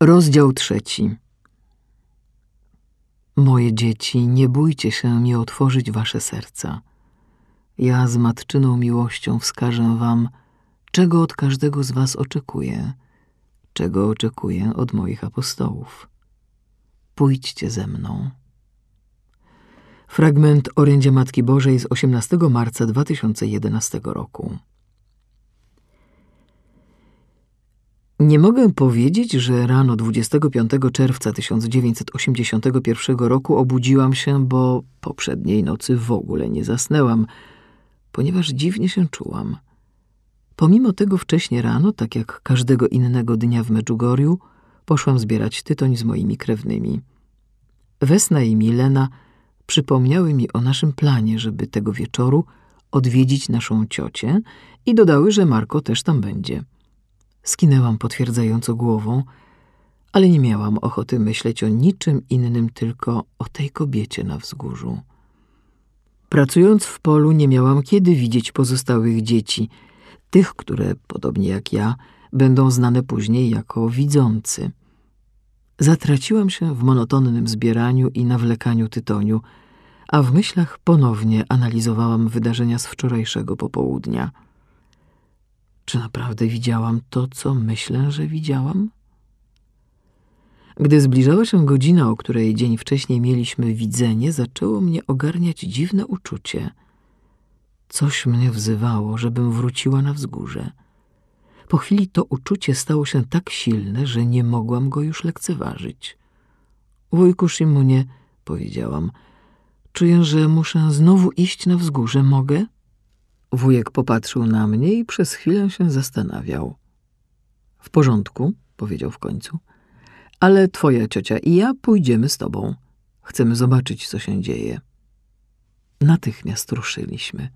Rozdział trzeci. Moje dzieci, nie bójcie się mi otworzyć wasze serca. Ja z matczyną miłością wskażę wam, czego od każdego z was oczekuję, czego oczekuję od moich apostołów. Pójdźcie ze mną. Fragment orędzia Matki Bożej z 18 marca 2011 roku. Nie mogę powiedzieć, że rano 25 czerwca 1981 roku obudziłam się, bo poprzedniej nocy w ogóle nie zasnęłam, ponieważ dziwnie się czułam. Pomimo tego wcześnie rano, tak jak każdego innego dnia w Medjugorju, poszłam zbierać tytoń z moimi krewnymi. Wesna i Milena przypomniały mi o naszym planie, żeby tego wieczoru odwiedzić naszą ciocię i dodały, że Marko też tam będzie. Skinęłam potwierdzająco głową, ale nie miałam ochoty myśleć o niczym innym, tylko o tej kobiecie na wzgórzu. Pracując w polu, nie miałam kiedy widzieć pozostałych dzieci, tych, które, podobnie jak ja, będą znane później jako widzący. Zatraciłam się w monotonnym zbieraniu i nawlekaniu tytoniu, a w myślach ponownie analizowałam wydarzenia z wczorajszego popołudnia. Czy naprawdę widziałam to, co myślę, że widziałam? Gdy zbliżała się godzina, o której dzień wcześniej mieliśmy widzenie, zaczęło mnie ogarniać dziwne uczucie. Coś mnie wzywało, żebym wróciła na wzgórze. Po chwili to uczucie stało się tak silne, że nie mogłam go już lekceważyć. Wujku Szymonie, powiedziałam, czuję, że muszę znowu iść na wzgórze. Mogę? Wujek popatrzył na mnie i przez chwilę się zastanawiał. W porządku, powiedział w końcu, ale twoja ciocia i ja pójdziemy z tobą. Chcemy zobaczyć, co się dzieje. Natychmiast ruszyliśmy.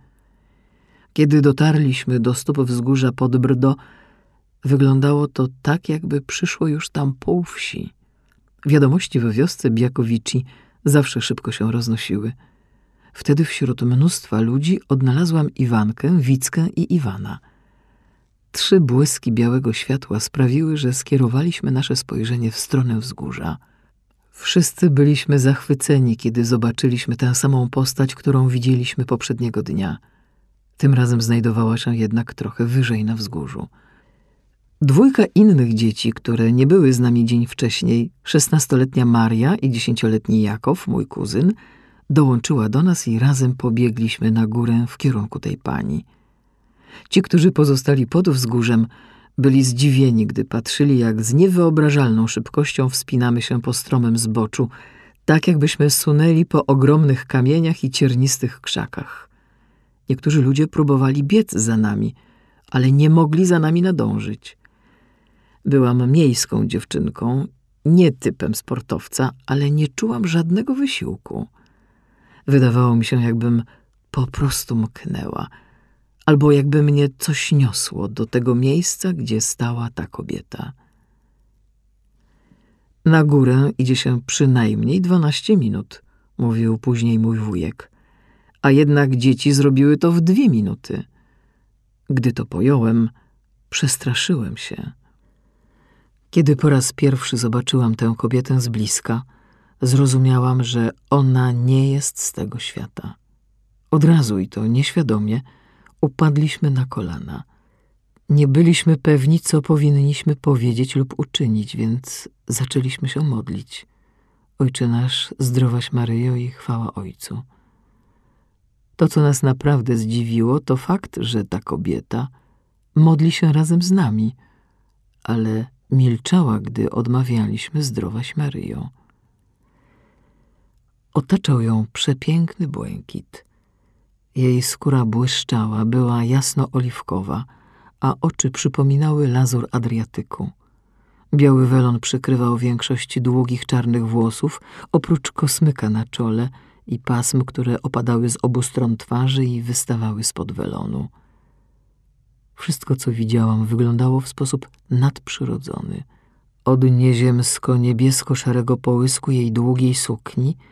Kiedy dotarliśmy do stóp wzgórza pod Brdo, wyglądało to tak, jakby przyszło już tam pół wsi. Wiadomości we wiosce Biakowici zawsze szybko się roznosiły – Wtedy wśród mnóstwa ludzi odnalazłam Iwankę, Wickę i Iwana. Trzy błyski białego światła sprawiły, że skierowaliśmy nasze spojrzenie w stronę wzgórza. Wszyscy byliśmy zachwyceni, kiedy zobaczyliśmy tę samą postać, którą widzieliśmy poprzedniego dnia. Tym razem znajdowała się jednak trochę wyżej na wzgórzu. Dwójka innych dzieci, które nie były z nami dzień wcześniej, szesnastoletnia Maria i dziesięcioletni Jakow, mój kuzyn, dołączyła do nas i razem pobiegliśmy na górę w kierunku tej pani. Ci, którzy pozostali pod wzgórzem, byli zdziwieni, gdy patrzyli, jak z niewyobrażalną szybkością wspinamy się po stromym zboczu, tak jakbyśmy sunęli po ogromnych kamieniach i ciernistych krzakach. Niektórzy ludzie próbowali biec za nami, ale nie mogli za nami nadążyć. Byłam miejską dziewczynką, nie typem sportowca, ale nie czułam żadnego wysiłku. Wydawało mi się, jakbym po prostu mknęła, albo jakby mnie coś niosło do tego miejsca, gdzie stała ta kobieta. Na górę idzie się przynajmniej dwanaście minut, mówił później mój wujek, a jednak dzieci zrobiły to w dwie minuty. Gdy to pojąłem, przestraszyłem się. Kiedy po raz pierwszy zobaczyłam tę kobietę z bliska, zrozumiałam, że ona nie jest z tego świata. Od razu i to nieświadomie upadliśmy na kolana. Nie byliśmy pewni, co powinniśmy powiedzieć lub uczynić, więc zaczęliśmy się modlić. Ojcze nasz, zdrowaś Maryjo i chwała Ojcu. To, co nas naprawdę zdziwiło, to fakt, że ta kobieta modli się razem z nami, ale milczała, gdy odmawialiśmy zdrowaś Maryjo. Otaczał ją przepiękny błękit. Jej skóra błyszczała, była jasno-oliwkowa, a oczy przypominały lazur Adriatyku. Biały welon przykrywał większość długich czarnych włosów, oprócz kosmyka na czole i pasm, które opadały z obu stron twarzy i wystawały spod welonu. Wszystko, co widziałam, wyglądało w sposób nadprzyrodzony. Od nieziemsko-niebiesko-szarego połysku jej długiej sukni –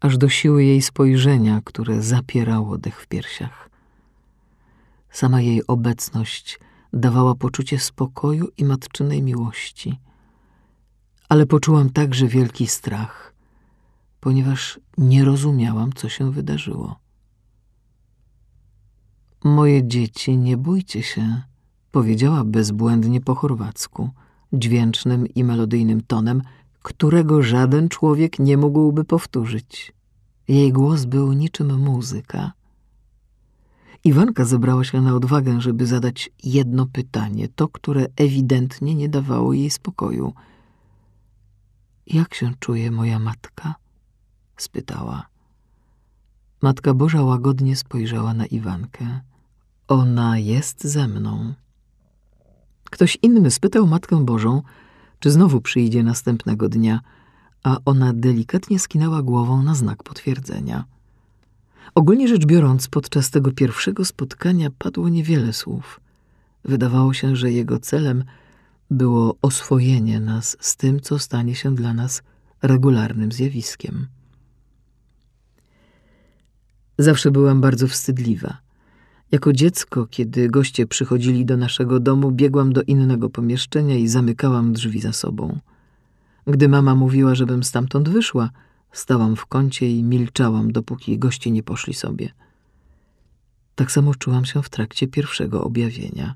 aż do siły jej spojrzenia, które zapierało dech w piersiach. Sama jej obecność dawała poczucie spokoju i matczynej miłości. ale poczułam także wielki strach, ponieważ nie rozumiałam, co się wydarzyło. Moje dzieci, nie bójcie się, powiedziała bezbłędnie po chorwacku, dźwięcznym i melodyjnym tonem, którego żaden człowiek nie mógłby powtórzyć. Jej głos był niczym muzyka. Iwanka zebrała się na odwagę, żeby zadać jedno pytanie, to, które ewidentnie nie dawało jej spokoju. Jak się czuje moja matka? spytała. Matka Boża łagodnie spojrzała na Iwankę. Ona jest ze mną. Ktoś inny spytał Matkę Bożą, czy znowu przyjdzie następnego dnia, a ona delikatnie skinęła głową na znak potwierdzenia. Ogólnie rzecz biorąc, podczas tego pierwszego spotkania padło niewiele słów. Wydawało się, że jego celem było oswojenie nas z tym, co stanie się dla nas regularnym zjawiskiem. Zawsze byłam bardzo wstydliwa. Jako dziecko, kiedy goście przychodzili do naszego domu, biegłam do innego pomieszczenia i zamykałam drzwi za sobą. Gdy mama mówiła, żebym stamtąd wyszła, stałam w kącie i milczałam, dopóki goście nie poszli sobie. Tak samo czułam się w trakcie pierwszego objawienia.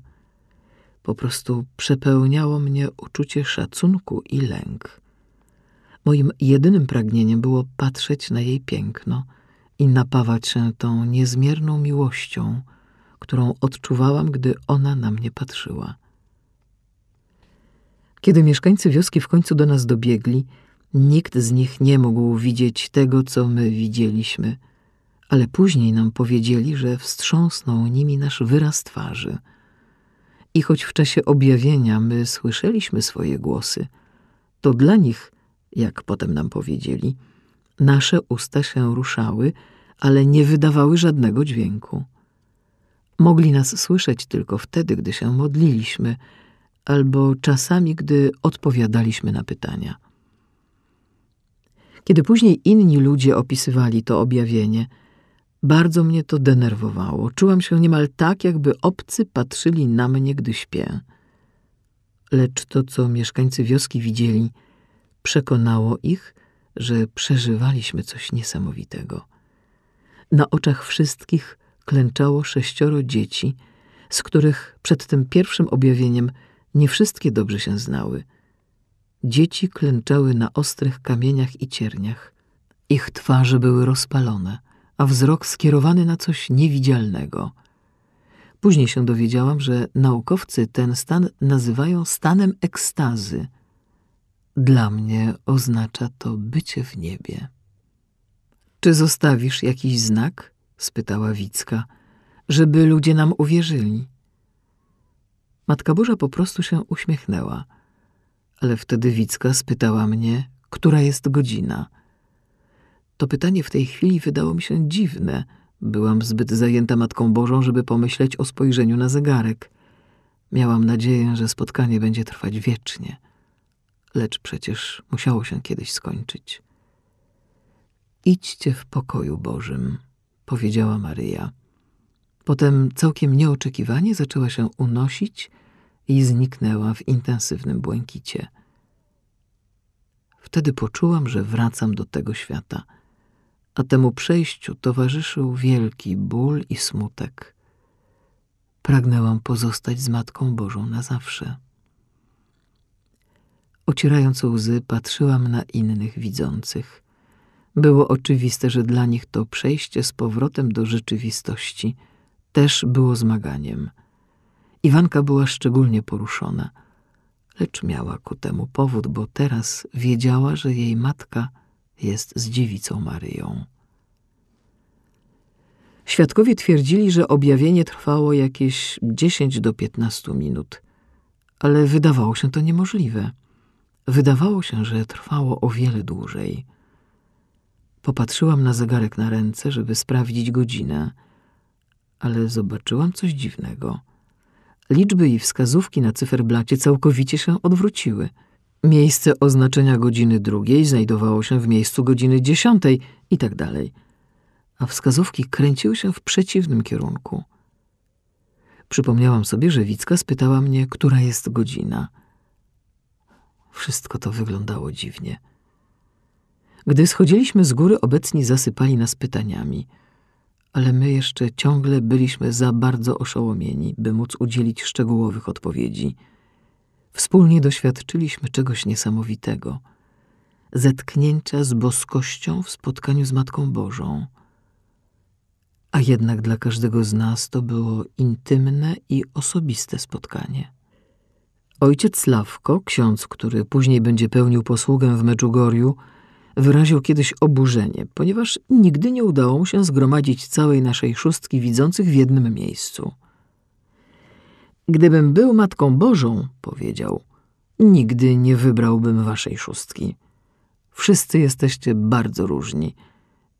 Po prostu przepełniało mnie uczucie szacunku i lęk. Moim jedynym pragnieniem było patrzeć na jej piękno i napawać się tą niezmierną miłością, którą odczuwałam, gdy ona na mnie patrzyła. Kiedy mieszkańcy wioski w końcu do nas dobiegli, nikt z nich nie mógł widzieć tego, co my widzieliśmy, ale później nam powiedzieli, że wstrząsnął nimi nasz wyraz twarzy. I choć w czasie objawienia my słyszeliśmy swoje głosy, to dla nich, jak potem nam powiedzieli, nasze usta się ruszały, ale nie wydawały żadnego dźwięku. Mogli nas słyszeć tylko wtedy, gdy się modliliśmy, albo czasami, gdy odpowiadaliśmy na pytania. Kiedy później inni ludzie opisywali to objawienie, bardzo mnie to denerwowało. Czułam się niemal tak, jakby obcy patrzyli na mnie, gdy śpię. Lecz to, co mieszkańcy wioski widzieli, przekonało ich, że przeżywaliśmy coś niesamowitego. Na oczach wszystkich klęczało sześcioro dzieci, z których przed tym pierwszym objawieniem nie wszystkie dobrze się znały. Dzieci klęczały na ostrych kamieniach i cierniach. Ich twarze były rozpalone, a wzrok skierowany na coś niewidzialnego. Później się dowiedziałam, że naukowcy ten stan nazywają stanem ekstazy. Dla mnie oznacza to bycie w niebie. Czy zostawisz jakiś znak? Spytała Wicka, żeby ludzie nam uwierzyli. Matka Boża po prostu się uśmiechnęła, ale wtedy Wicka spytała mnie, która jest godzina. To pytanie w tej chwili wydało mi się dziwne. Byłam zbyt zajęta Matką Bożą, żeby pomyśleć o spojrzeniu na zegarek. Miałam nadzieję, że spotkanie będzie trwać wiecznie, lecz przecież musiało się kiedyś skończyć. Idźcie w pokoju Bożym powiedziała Maryja. Potem całkiem nieoczekiwanie zaczęła się unosić i zniknęła w intensywnym błękicie. Wtedy poczułam, że wracam do tego świata, a temu przejściu towarzyszył wielki ból i smutek. Pragnęłam pozostać z Matką Bożą na zawsze. Ocierając łzy, patrzyłam na innych widzących. Było oczywiste, że dla nich to przejście z powrotem do rzeczywistości też było zmaganiem. Iwanka była szczególnie poruszona, lecz miała ku temu powód, bo teraz wiedziała, że jej matka jest z dziewicą Maryją. Świadkowie twierdzili, że objawienie trwało jakieś 10 do 15 minut, ale wydawało się to niemożliwe. Wydawało się, że trwało o wiele dłużej. Popatrzyłam na zegarek na ręce, żeby sprawdzić godzinę, ale zobaczyłam coś dziwnego. Liczby i wskazówki na cyferblacie całkowicie się odwróciły. Miejsce oznaczenia godziny drugiej znajdowało się w miejscu godziny dziesiątej i tak dalej, a wskazówki kręciły się w przeciwnym kierunku. Przypomniałam sobie, że Wicka spytała mnie, która jest godzina. Wszystko to wyglądało dziwnie. Gdy schodziliśmy z góry, obecni zasypali nas pytaniami, ale my jeszcze ciągle byliśmy za bardzo oszołomieni, by móc udzielić szczegółowych odpowiedzi. Wspólnie doświadczyliśmy czegoś niesamowitego zetknięcia z boskością w spotkaniu z Matką Bożą. A jednak dla każdego z nas to było intymne i osobiste spotkanie. Ojciec Sławko, ksiądz, który później będzie pełnił posługę w Medjugorju, wyraził kiedyś oburzenie, ponieważ nigdy nie udało mu się zgromadzić całej naszej szóstki widzących w jednym miejscu. Gdybym był Matką Bożą, powiedział, nigdy nie wybrałbym waszej szóstki. Wszyscy jesteście bardzo różni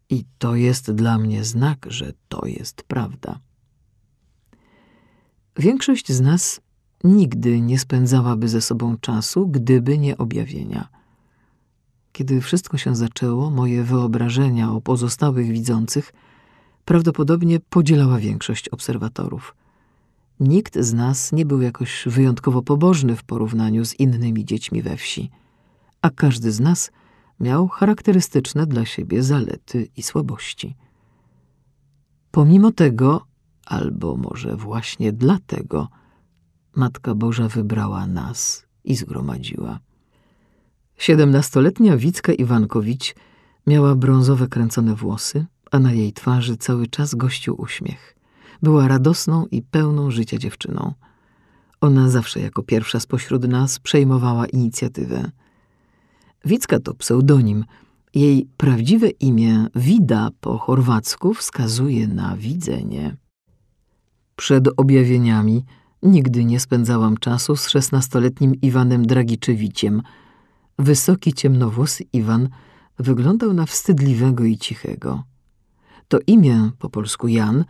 i to jest dla mnie znak, że to jest prawda. Większość z nas nigdy nie spędzałaby ze sobą czasu, gdyby nie objawienia. Kiedy wszystko się zaczęło, moje wyobrażenia o pozostałych widzących prawdopodobnie podzielała większość obserwatorów. Nikt z nas nie był jakoś wyjątkowo pobożny w porównaniu z innymi dziećmi we wsi, a każdy z nas miał charakterystyczne dla siebie zalety i słabości. Pomimo tego, albo może właśnie dlatego, Matka Boża wybrała nas i zgromadziła. Siedemnastoletnia Wicka Iwankowicz miała brązowe kręcone włosy, a na jej twarzy cały czas gościł uśmiech. Była radosną i pełną życia dziewczyną. Ona zawsze jako pierwsza spośród nas przejmowała inicjatywę. Wicka to pseudonim. Jej prawdziwe imię Wida po chorwacku wskazuje na widzenie. Przed objawieniami nigdy nie spędzałam czasu z szesnastoletnim Iwanem Dragiczewiciem – Wysoki, ciemnowłosy Iwan wyglądał na wstydliwego i cichego. To imię, po polsku Jan,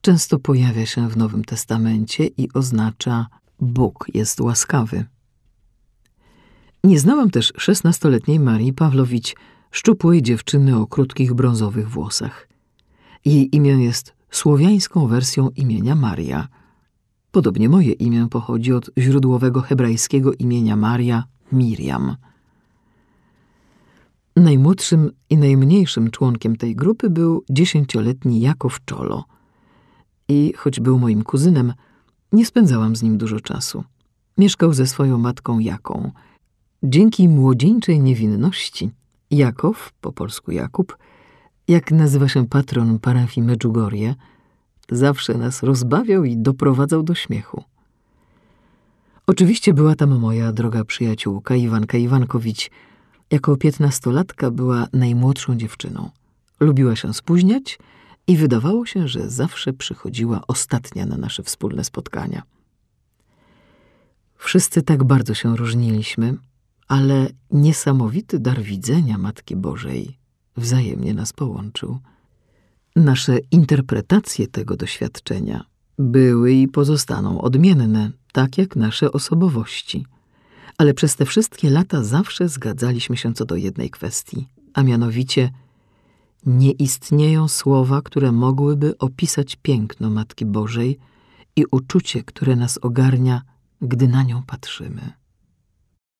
często pojawia się w Nowym Testamencie i oznacza Bóg jest łaskawy. Nie znałam też szesnastoletniej Marii Pawlowicz, szczupłej dziewczyny o krótkich brązowych włosach. Jej imię jest słowiańską wersją imienia Maria. Podobnie moje imię pochodzi od źródłowego hebrajskiego imienia Maria, Miriam. Najmłodszym i najmniejszym członkiem tej grupy był dziesięcioletni Jakow Czolo. I choć był moim kuzynem, nie spędzałam z nim dużo czasu. Mieszkał ze swoją matką Jaką. Dzięki młodzieńczej niewinności Jakow, po polsku Jakub, jak nazywa się patron parafii Medjugorje, zawsze nas rozbawiał i doprowadzał do śmiechu. Oczywiście była tam moja droga przyjaciółka Iwanka Iwankowicz. Jako piętnastolatka była najmłodszą dziewczyną. Lubiła się spóźniać i wydawało się, że zawsze przychodziła ostatnia na nasze wspólne spotkania. Wszyscy tak bardzo się różniliśmy, ale niesamowity dar widzenia Matki Bożej wzajemnie nas połączył. Nasze interpretacje tego doświadczenia były i pozostaną odmienne, tak jak nasze osobowości. Ale przez te wszystkie lata zawsze zgadzaliśmy się co do jednej kwestii, a mianowicie nie istnieją słowa, które mogłyby opisać piękno Matki Bożej i uczucie, które nas ogarnia, gdy na nią patrzymy.